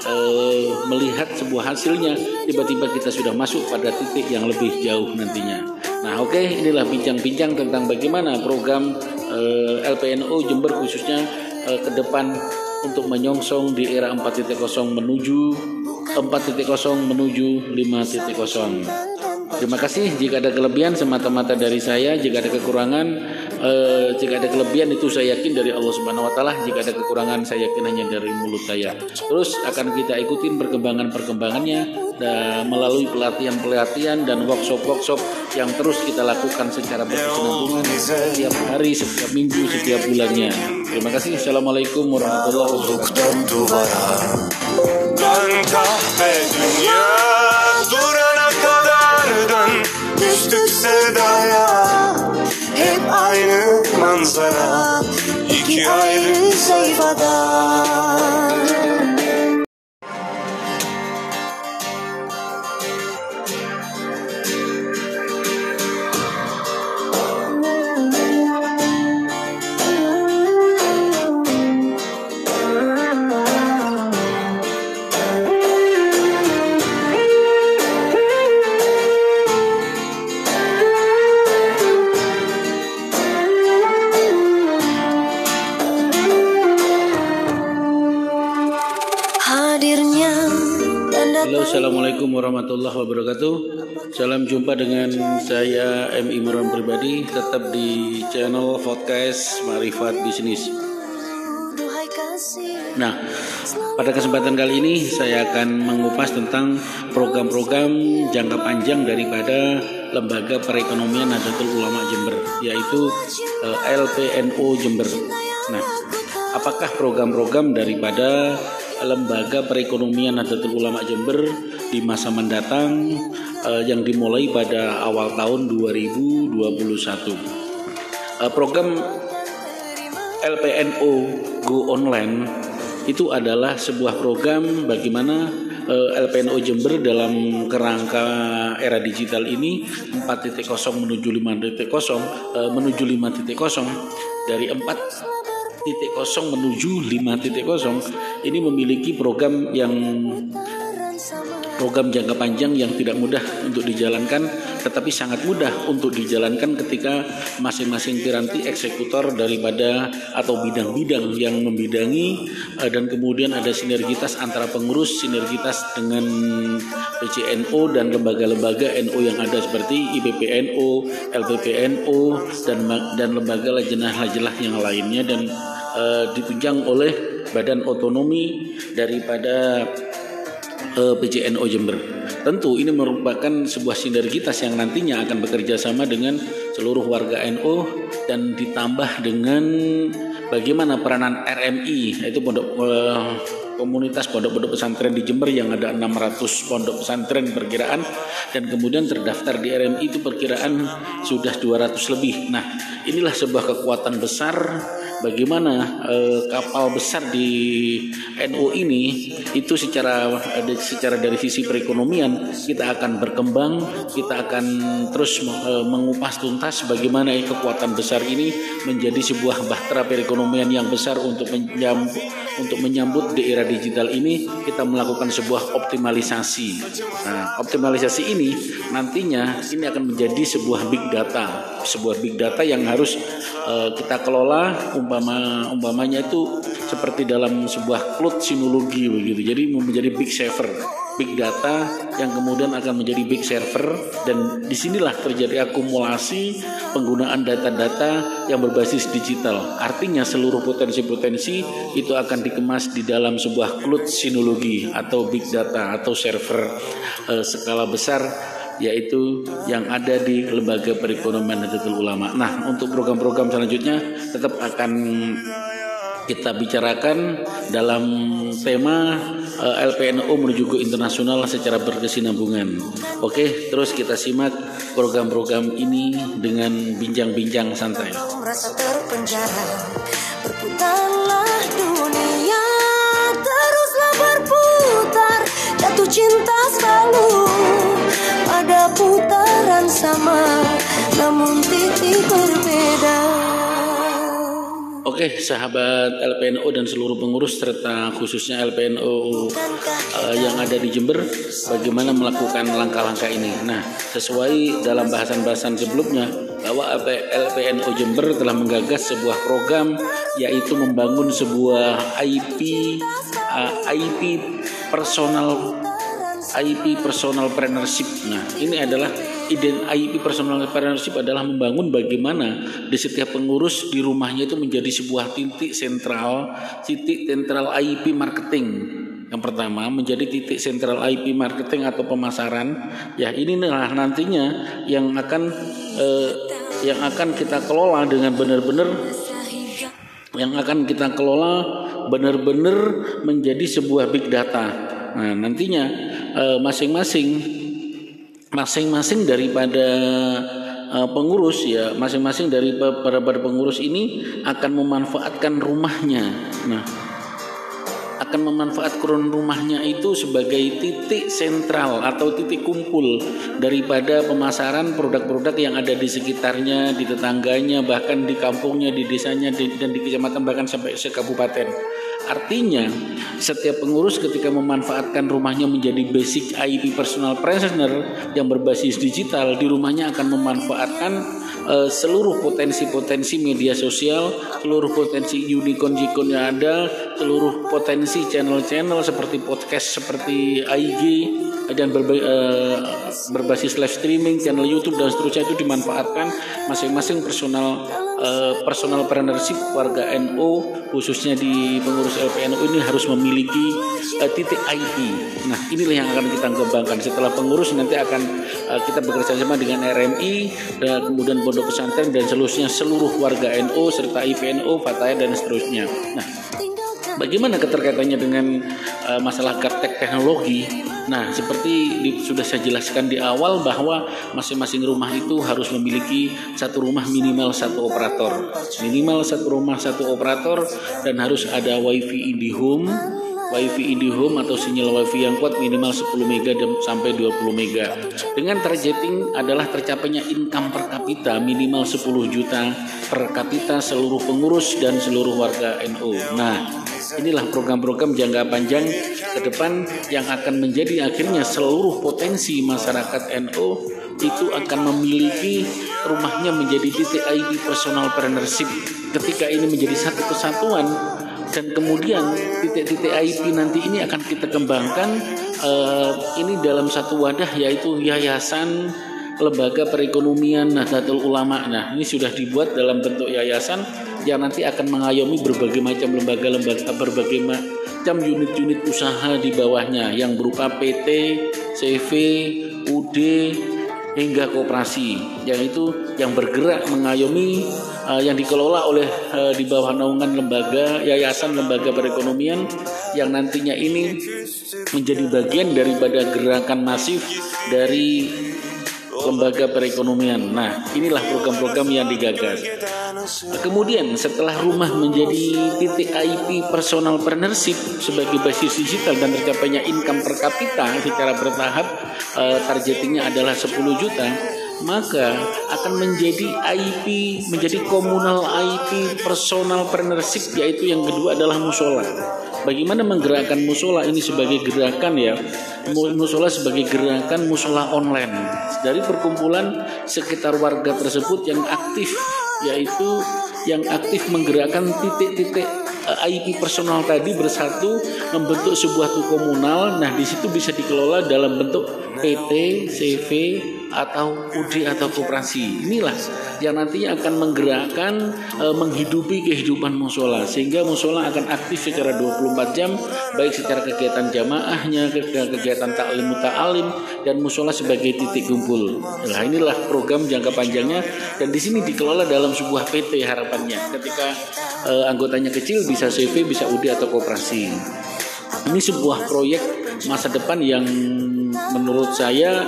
uh, melihat sebuah hasilnya, tiba-tiba kita sudah masuk pada titik yang lebih jauh nantinya. Nah, oke, okay, inilah bincang-bincang tentang bagaimana program uh, eh, LPNO Jember khususnya uh, ke depan untuk menyongsong di era 4.0 menuju 4.0 menuju 5.0. Terima kasih jika ada kelebihan semata-mata dari saya, jika ada kekurangan eh, jika ada kelebihan itu saya yakin dari Allah Subhanahu wa taala, jika ada kekurangan saya yakin hanya dari mulut saya. Terus akan kita ikutin perkembangan-perkembangannya dan melalui pelatihan-pelatihan dan workshop-workshop yang terus kita lakukan secara berkesinambungan setiap hari, setiap minggu, setiap bulannya. Terima kasih. Assalamualaikum warahmatullahi wabarakatuh. Hep aynı manzara iki ayrı sayfada Assalamualaikum warahmatullahi wabarakatuh Salam jumpa dengan saya M. Imran pribadi Tetap di channel podcast Marifat Bisnis Nah, pada kesempatan kali ini saya akan mengupas tentang program-program jangka panjang daripada Lembaga Perekonomian Nahdlatul Ulama Jember yaitu eh, LPNO Jember. Nah, apakah program-program daripada Lembaga Perekonomian Nahdlatul Ulama Jember di masa mendatang uh, yang dimulai pada awal tahun 2021. Uh, eh, program LPNO Go Online itu adalah sebuah program bagaimana eh, LPNO Jember dalam kerangka era digital ini 4.0 menuju 5.0 uh, menuju 5.0 dari 4 titik kosong menuju 5 titik kosong ini memiliki program yang program jangka panjang yang tidak mudah untuk dijalankan tetapi sangat mudah untuk dijalankan ketika masing-masing piranti eksekutor daripada atau bidang-bidang yang membidangi eh, dan kemudian ada sinergitas antara pengurus sinergitas dengan PCNO dan lembaga-lembaga NO yang ada seperti IPPNO, LPPNO dan dan lembaga lajenah-lajenah yang lainnya dan uh, ditunjang oleh badan otonomi daripada eh, PJNO Jember. Tentu ini merupakan sebuah sinergitas yang nantinya akan bekerja sama dengan seluruh warga NO dan ditambah dengan bagaimana peranan RMI yaitu Pondok uh, komunitas pondok-pondok pesantren di Jember yang ada 600 pondok pesantren perkiraan dan kemudian terdaftar di RMI itu perkiraan sudah 200 lebih. Nah, inilah sebuah kekuatan besar bagaimana eh, kapal besar di NU ini itu secara secara dari sisi perekonomian kita akan berkembang, kita akan terus eh, mengupas tuntas bagaimana kekuatan besar ini menjadi sebuah bahtera perekonomian yang besar untuk menyambut untuk menyambut di era digital ini kita melakukan sebuah optimalisasi. Nah, optimalisasi ini nantinya ini akan menjadi sebuah big data, sebuah big data yang harus uh, kita kelola umpama umpamanya itu seperti dalam sebuah cloud sinologi begitu. Jadi menjadi big saver big data yang kemudian akan menjadi big server dan di sinilah terjadi akumulasi penggunaan data-data yang berbasis digital. Artinya seluruh potensi-potensi itu akan dikemas di dalam sebuah cloud sinologi atau big data atau server eh, skala besar yaitu yang ada di lembaga perekonomian Nahdlatul Ulama. Nah, untuk program-program selanjutnya tetap akan kita bicarakan dalam tema eh, LPNU menuju ke internasional secara berkesinambungan. Oke, terus kita simak program-program ini dengan bincang-bincang santai. Jatuh cinta selalu sama, namun titik berbeda. Oke, sahabat LPNO dan seluruh pengurus serta khususnya LPNO uh, eh, yang ada di Jember, bagaimana melakukan langkah-langkah ini. Nah, sesuai dalam bahasan-bahasan sebelumnya bahwa LPNO Jember telah menggagas sebuah program yaitu membangun sebuah IP uh, IP personal IP personal partnership. Nah, ini adalah ide IP personal partnership adalah membangun bagaimana di setiap pengurus di rumahnya itu menjadi sebuah titik sentral, titik sentral IP marketing. Yang pertama menjadi titik sentral IP marketing atau pemasaran. Ya, ini inilah nantinya yang akan eh, yang akan kita kelola dengan benar-benar yang akan kita kelola benar-benar menjadi sebuah big data Nah, nantinya eh, masing-masing masing-masing daripada uh, pengurus ya masing-masing dari para, para pengurus ini akan memanfaatkan rumahnya. Nah, akan memanfaatkan rumahnya itu sebagai titik sentral atau titik kumpul daripada pemasaran produk-produk yang ada di sekitarnya, di tetangganya, bahkan di kampungnya, di desanya, dan di kecamatan bahkan sampai sekabupaten. Artinya, setiap pengurus ketika memanfaatkan rumahnya menjadi basic IP personal trainer yang berbasis digital, di rumahnya akan memanfaatkan uh, seluruh potensi-potensi media sosial, seluruh potensi unicorn-unicorn yang ada, seluruh potensi channel-channel seperti podcast, seperti IG, dan berba uh, berbasis live streaming, channel YouTube dan seterusnya itu dimanfaatkan masing-masing personal uh, personal partnership warga NU khususnya di pengurus LPNU ini harus memiliki uh, titik IP. Nah, inilah yang akan kita kembangkan. Setelah pengurus nanti akan uh, kita bekerja sama dengan RMI dan kemudian pondok pesantren dan seluruhnya seluruh warga NU serta IPNU, Fataya dan seterusnya. Nah, bagaimana keterkaitannya dengan uh, masalah gaptek teknologi? Nah, seperti di, sudah saya jelaskan di awal bahwa masing-masing rumah itu harus memiliki satu rumah minimal satu operator. Minimal satu rumah satu operator dan harus ada wifi IndiHome WiFi IndiHome atau sinyal WiFi yang kuat minimal 10 mega sampai 20 mega. Dengan targeting adalah tercapainya income per kapita minimal 10 juta per kapita seluruh pengurus dan seluruh warga NU. Nah, inilah program-program jangka panjang ke depan yang akan menjadi akhirnya seluruh potensi masyarakat NU itu akan memiliki rumahnya menjadi titik IP personal partnership ketika ini menjadi satu kesatuan dan kemudian titik-titik IP nanti ini akan kita kembangkan uh, ini dalam satu wadah yaitu yayasan lembaga perekonomian Nahdlatul Ulama. Nah, ini sudah dibuat dalam bentuk yayasan yang nanti akan mengayomi berbagai macam lembaga-lembaga berbagai macam unit-unit usaha di bawahnya yang berupa PT, CV, UD hingga koperasi yang itu yang bergerak mengayomi uh, yang dikelola oleh uh, di bawah naungan lembaga yayasan lembaga perekonomian yang nantinya ini menjadi bagian daripada gerakan masif dari lembaga perekonomian. Nah, inilah program-program yang digagas. Kemudian setelah rumah menjadi titik IP personal partnership sebagai basis digital dan tercapainya income per kapita secara bertahap uh, targetingnya adalah 10 juta maka akan menjadi IP menjadi komunal IP personal partnership yaitu yang kedua adalah musola. Bagaimana menggerakkan musola ini sebagai gerakan ya? Musola sebagai gerakan musola online. Dari perkumpulan sekitar warga tersebut yang aktif yaitu yang aktif menggerakkan titik-titik eh, IP personal tadi bersatu membentuk sebuah tuh komunal. Nah, di situ bisa dikelola dalam bentuk PT, CV, atau UD atau koperasi. Inilah yang nantinya akan menggerakkan e, menghidupi kehidupan musola sehingga musola akan aktif secara 24 jam baik secara kegiatan jamaahnya, kegiatan taklim muta'alim dan musola sebagai titik kumpul. Nah, inilah program jangka panjangnya dan di sini dikelola dalam sebuah PT harapannya. Ketika e, anggotanya kecil bisa CV, bisa UD atau koperasi. Ini sebuah proyek masa depan yang menurut saya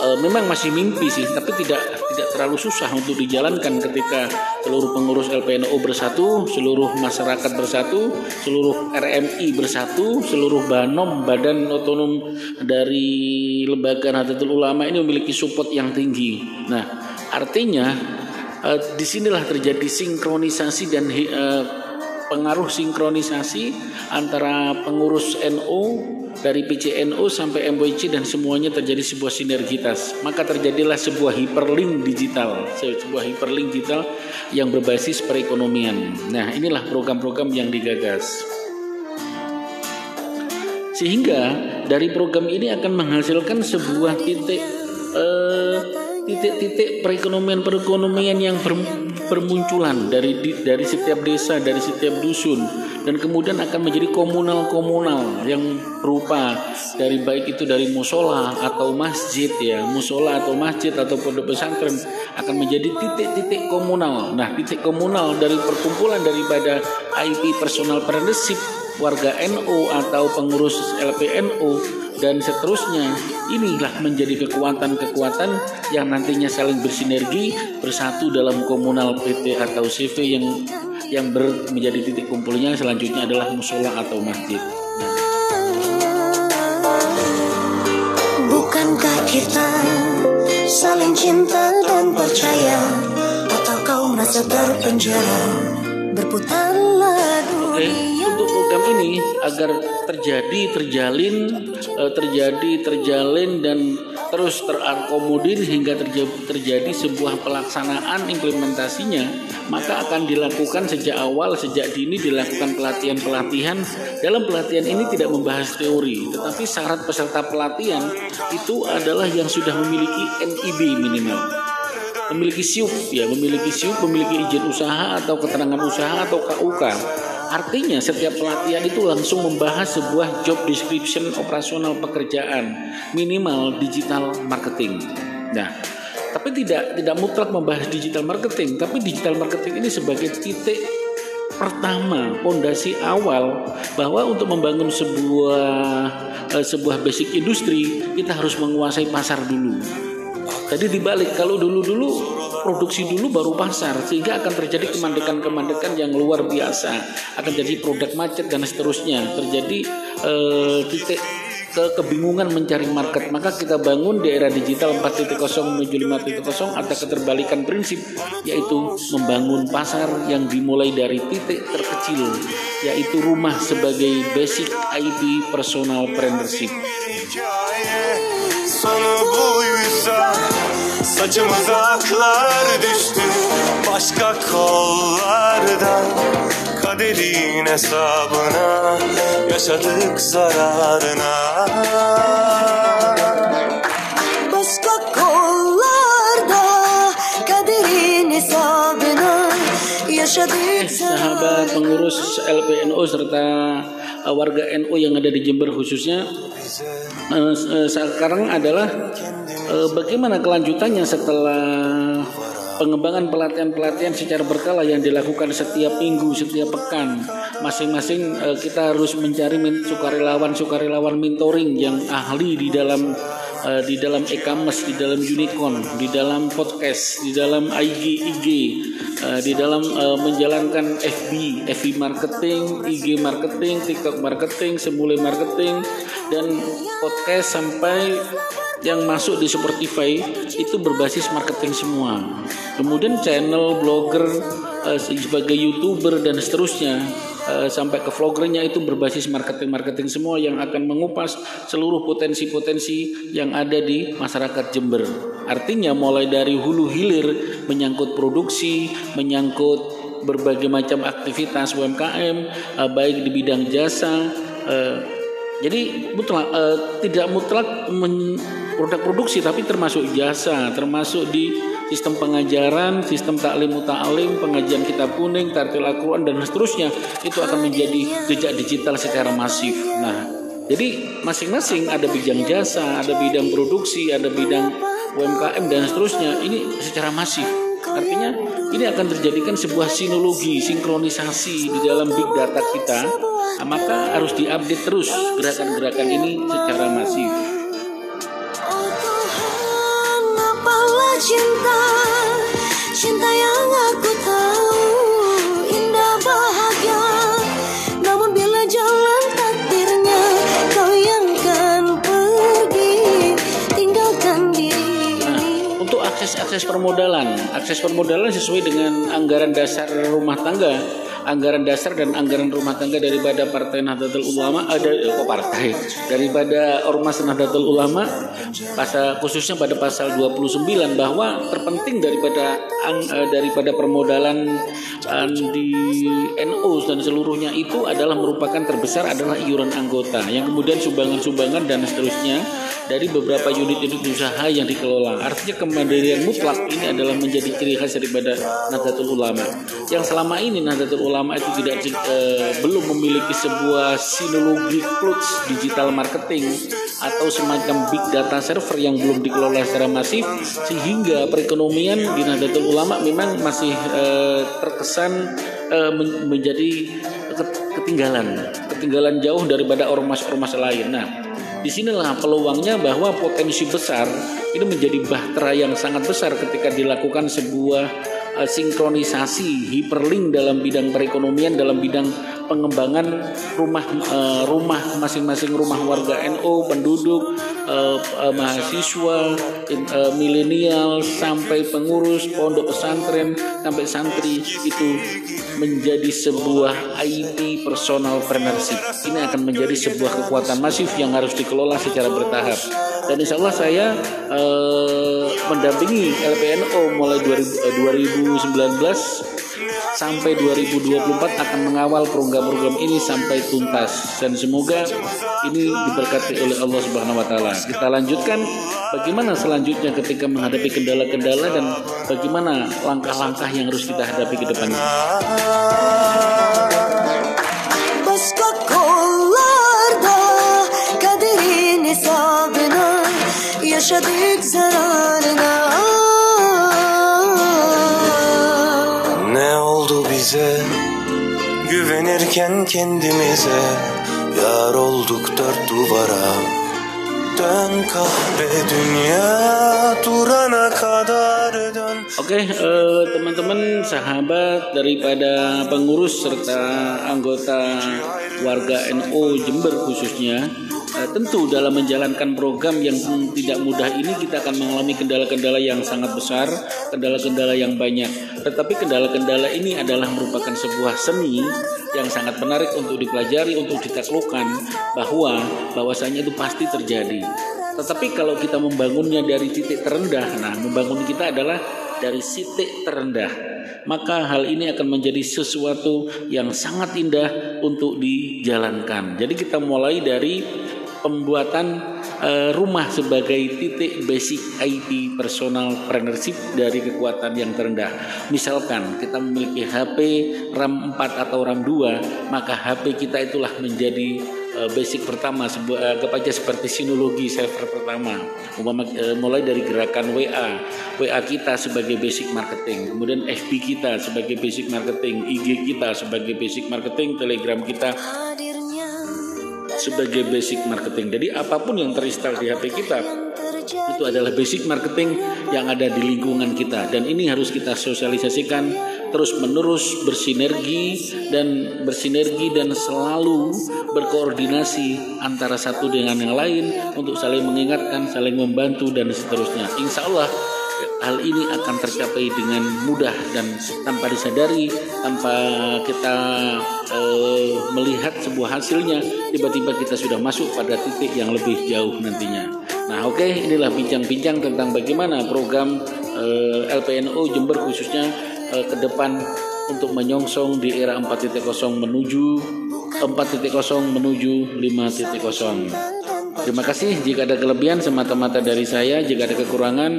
e, memang masih mimpi sih, tapi tidak tidak terlalu susah untuk dijalankan ketika seluruh pengurus LPNO bersatu, seluruh masyarakat bersatu, seluruh RMI bersatu, seluruh Banom Badan Otonom dari Lembaga Nahdlatul Ulama ini memiliki support yang tinggi. Nah, artinya e, di sinilah terjadi sinkronisasi dan e, pengaruh sinkronisasi antara pengurus NU dari PCNU sampai MBC dan semuanya terjadi sebuah sinergitas. Maka terjadilah sebuah hiperlink digital, sebuah hiperlink digital yang berbasis perekonomian. Nah, inilah program-program yang digagas. Sehingga dari program ini akan menghasilkan sebuah titik eh, titik-titik perekonomian-perekonomian yang ber, bermunculan dari dari setiap desa, dari setiap dusun dan kemudian akan menjadi komunal-komunal yang berupa dari baik itu dari musola atau masjid ya, musola atau masjid atau pondok pesantren akan menjadi titik-titik komunal. Nah, titik komunal dari perkumpulan daripada IP personal partnership warga NU atau pengurus LPNU dan seterusnya. Inilah menjadi kekuatan-kekuatan yang nantinya saling bersinergi bersatu dalam komunal PT atau CV yang yang ber, menjadi titik kumpulnya selanjutnya adalah musola atau masjid. Bukankah kita saling cinta dan percaya atau kau merasa terpenjara berputarlah dunia program ini agar terjadi terjalin eh, terjadi terjalin dan terus terakomodir hingga terjadi, terjadi sebuah pelaksanaan implementasinya maka akan dilakukan sejak awal sejak dini dilakukan pelatihan-pelatihan. Dalam pelatihan ini tidak membahas teori tetapi syarat peserta pelatihan itu adalah yang sudah memiliki NIB minimal memiliki SIUP ya memiliki SIUP memiliki izin usaha atau keterangan usaha atau KUK Artinya setiap pelatihan itu langsung membahas sebuah job description operasional pekerjaan minimal digital marketing. Nah, tapi tidak tidak mutlak membahas digital marketing, tapi digital marketing ini sebagai titik pertama, pondasi awal bahwa untuk membangun sebuah eh, sebuah basic industri kita harus menguasai pasar dulu. Jadi dibalik kalau dulu-dulu produksi dulu baru pasar sehingga akan terjadi kemandekan-kemandekan yang luar biasa. Akan jadi produk macet dan seterusnya. Terjadi eh, titik ke kebingungan mencari market. Maka kita bangun di era digital 4.0 menuju 5.0 ada keterbalikan prinsip yaitu membangun pasar yang dimulai dari titik terkecil yaitu rumah sebagai basic IP personal partnership Saçımıza aklar düştü başka kollardan Kaderin hesabına yaşadık zararına. Başka kollarda kaderin hesabına yaşadık Sahabat pengurus LPNU serta warga NU yang ada di Jember khususnya sekarang adalah bagaimana kelanjutannya setelah pengembangan pelatihan-pelatihan secara berkala yang dilakukan setiap minggu, setiap pekan. Masing-masing uh, kita harus mencari sukarelawan-sukarelawan mentoring yang ahli di dalam uh, di dalam e-commerce, di dalam unicorn, di dalam podcast, di dalam IG, IG, uh, di dalam uh, menjalankan FB, FB marketing, IG marketing, TikTok marketing, semula marketing, dan podcast sampai yang masuk di Spotify itu berbasis marketing semua. Kemudian channel, blogger, sebagai youtuber dan seterusnya sampai ke vloggernya itu berbasis marketing-marketing semua yang akan mengupas seluruh potensi-potensi yang ada di masyarakat Jember. Artinya mulai dari hulu hilir menyangkut produksi, menyangkut berbagai macam aktivitas UMKM, baik di bidang jasa. Jadi mutlak tidak mutlak produk produksi tapi termasuk jasa, termasuk di sistem pengajaran, sistem taklim muta'alim, pengajian kitab kuning, tartil Al-Quran dan seterusnya itu akan menjadi jejak digital secara masif. Nah, jadi masing-masing ada bidang jasa, ada bidang produksi, ada bidang UMKM dan seterusnya. Ini secara masif. Artinya ini akan terjadikan sebuah sinologi, sinkronisasi di dalam big data kita. Maka harus diupdate terus gerakan-gerakan ini secara masif. cinta? Cinta yang aku tahu Indah bahagia. Namun bila jalan takdirnya Kau yang kan pergi. Tinggalkan diri. Nah, Untuk akses-akses permodalan Akses permodalan sesuai dengan anggaran dasar rumah tangga anggaran dasar dan anggaran rumah tangga daripada Partai Nahdlatul Ulama ada eh, kok partai daripada Ormas Nahdlatul Ulama pasal khususnya pada pasal 29 bahwa terpenting daripada uh, daripada permodalan uh, di NU dan seluruhnya itu adalah merupakan terbesar adalah iuran anggota yang kemudian sumbangan-sumbangan dan seterusnya dari beberapa unit-unit usaha yang dikelola. Artinya kemandirian mutlak ini adalah menjadi ciri khas daripada Nahdlatul Ulama. Yang selama ini Nahdlatul ulama itu tidak uh, belum memiliki sebuah sinologi clouds digital marketing atau semacam big data server yang belum dikelola secara masif sehingga perekonomian di Nahdlatul Ulama memang masih uh, terkesan uh, menjadi ketinggalan ketinggalan jauh daripada ormas-ormas lain. Nah, di sinilah peluangnya bahwa potensi besar ini menjadi bahtera yang sangat besar ketika dilakukan sebuah sinkronisasi hiperlink dalam bidang perekonomian dalam bidang pengembangan rumah uh, rumah masing-masing rumah warga NU penduduk uh, uh, mahasiswa milenial sampai pengurus pondok pesantren sampai santri itu menjadi sebuah IT personal partnership. Ini akan menjadi sebuah kekuatan masif yang harus dikelola secara bertahap. Dan insya Allah saya uh, mendampingi LPNO mulai 2019 sampai 2024 akan mengawal program-program ini sampai tuntas dan semoga ini diberkati oleh Allah Subhanahu wa taala. Kita lanjutkan bagaimana selanjutnya ketika menghadapi kendala-kendala dan bagaimana langkah-langkah yang harus kita hadapi ke depannya. yaşadık güvenirken kendimize Yar olduk dört duvara. Dön kahve dünya durana kadar dön. Oke okay, uh, eh, teman-teman sahabat daripada pengurus serta anggota warga NU Jember khususnya Eh, tentu dalam menjalankan program yang tidak mudah ini kita akan mengalami kendala-kendala yang sangat besar, kendala-kendala yang banyak. Tetapi kendala-kendala ini adalah merupakan sebuah seni yang sangat menarik untuk dipelajari, untuk ditaklukkan bahwa bahwasanya itu pasti terjadi. Tetapi kalau kita membangunnya dari titik terendah, nah membangun kita adalah dari titik terendah, maka hal ini akan menjadi sesuatu yang sangat indah untuk dijalankan. Jadi kita mulai dari pembuatan eh, rumah sebagai titik basic IT personal partnership dari kekuatan yang terendah. Misalkan kita memiliki HP RAM 4 atau RAM 2, maka HP kita itulah menjadi eh, basic pertama sebuah anggap aja seperti sinologi server pertama. Umpama eh, mulai dari gerakan WA, WA kita sebagai basic marketing, kemudian FB kita sebagai basic marketing, IG kita sebagai basic marketing, Telegram kita sebagai basic marketing. Jadi apa pun yang terinstal di HP kita itu adalah basic marketing yang ada di lingkungan kita dan ini harus kita sosialisasikan terus menerus bersinergi dan bersinergi dan selalu berkoordinasi antara satu dengan yang lain untuk saling mengingatkan, saling membantu dan seterusnya. Insya Allah hal ini akan tercapai dengan mudah dan tanpa disadari, tanpa kita eh, melihat sebuah hasilnya, tiba-tiba kita sudah masuk pada titik yang lebih jauh nantinya. Nah, oke, inilah bincang-bincang tentang bagaimana program eh, LPNO Jember khususnya eh, ke depan untuk menyongsong di era 4.0 menuju 4.0 menuju 5.0. Terima kasih jika ada kelebihan semata-mata dari saya, jika ada kekurangan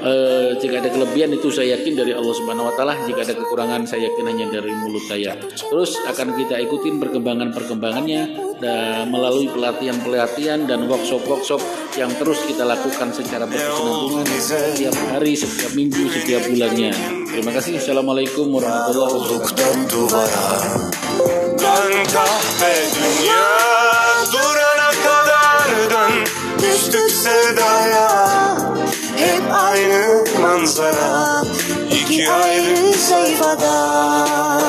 eh, jika ada kelebihan itu saya yakin dari Allah Subhanahu wa taala, jika ada kekurangan saya yakin hanya dari mulut saya. Terus akan kita ikutin perkembangan-perkembangannya dan melalui pelatihan-pelatihan dan workshop-workshop yang terus kita lakukan secara berkesinambungan setiap hari, setiap minggu, setiap bulannya. Terima kasih. Assalamualaikum warahmatullahi wabarakatuh. Aynı manzara İki ayrı sayfada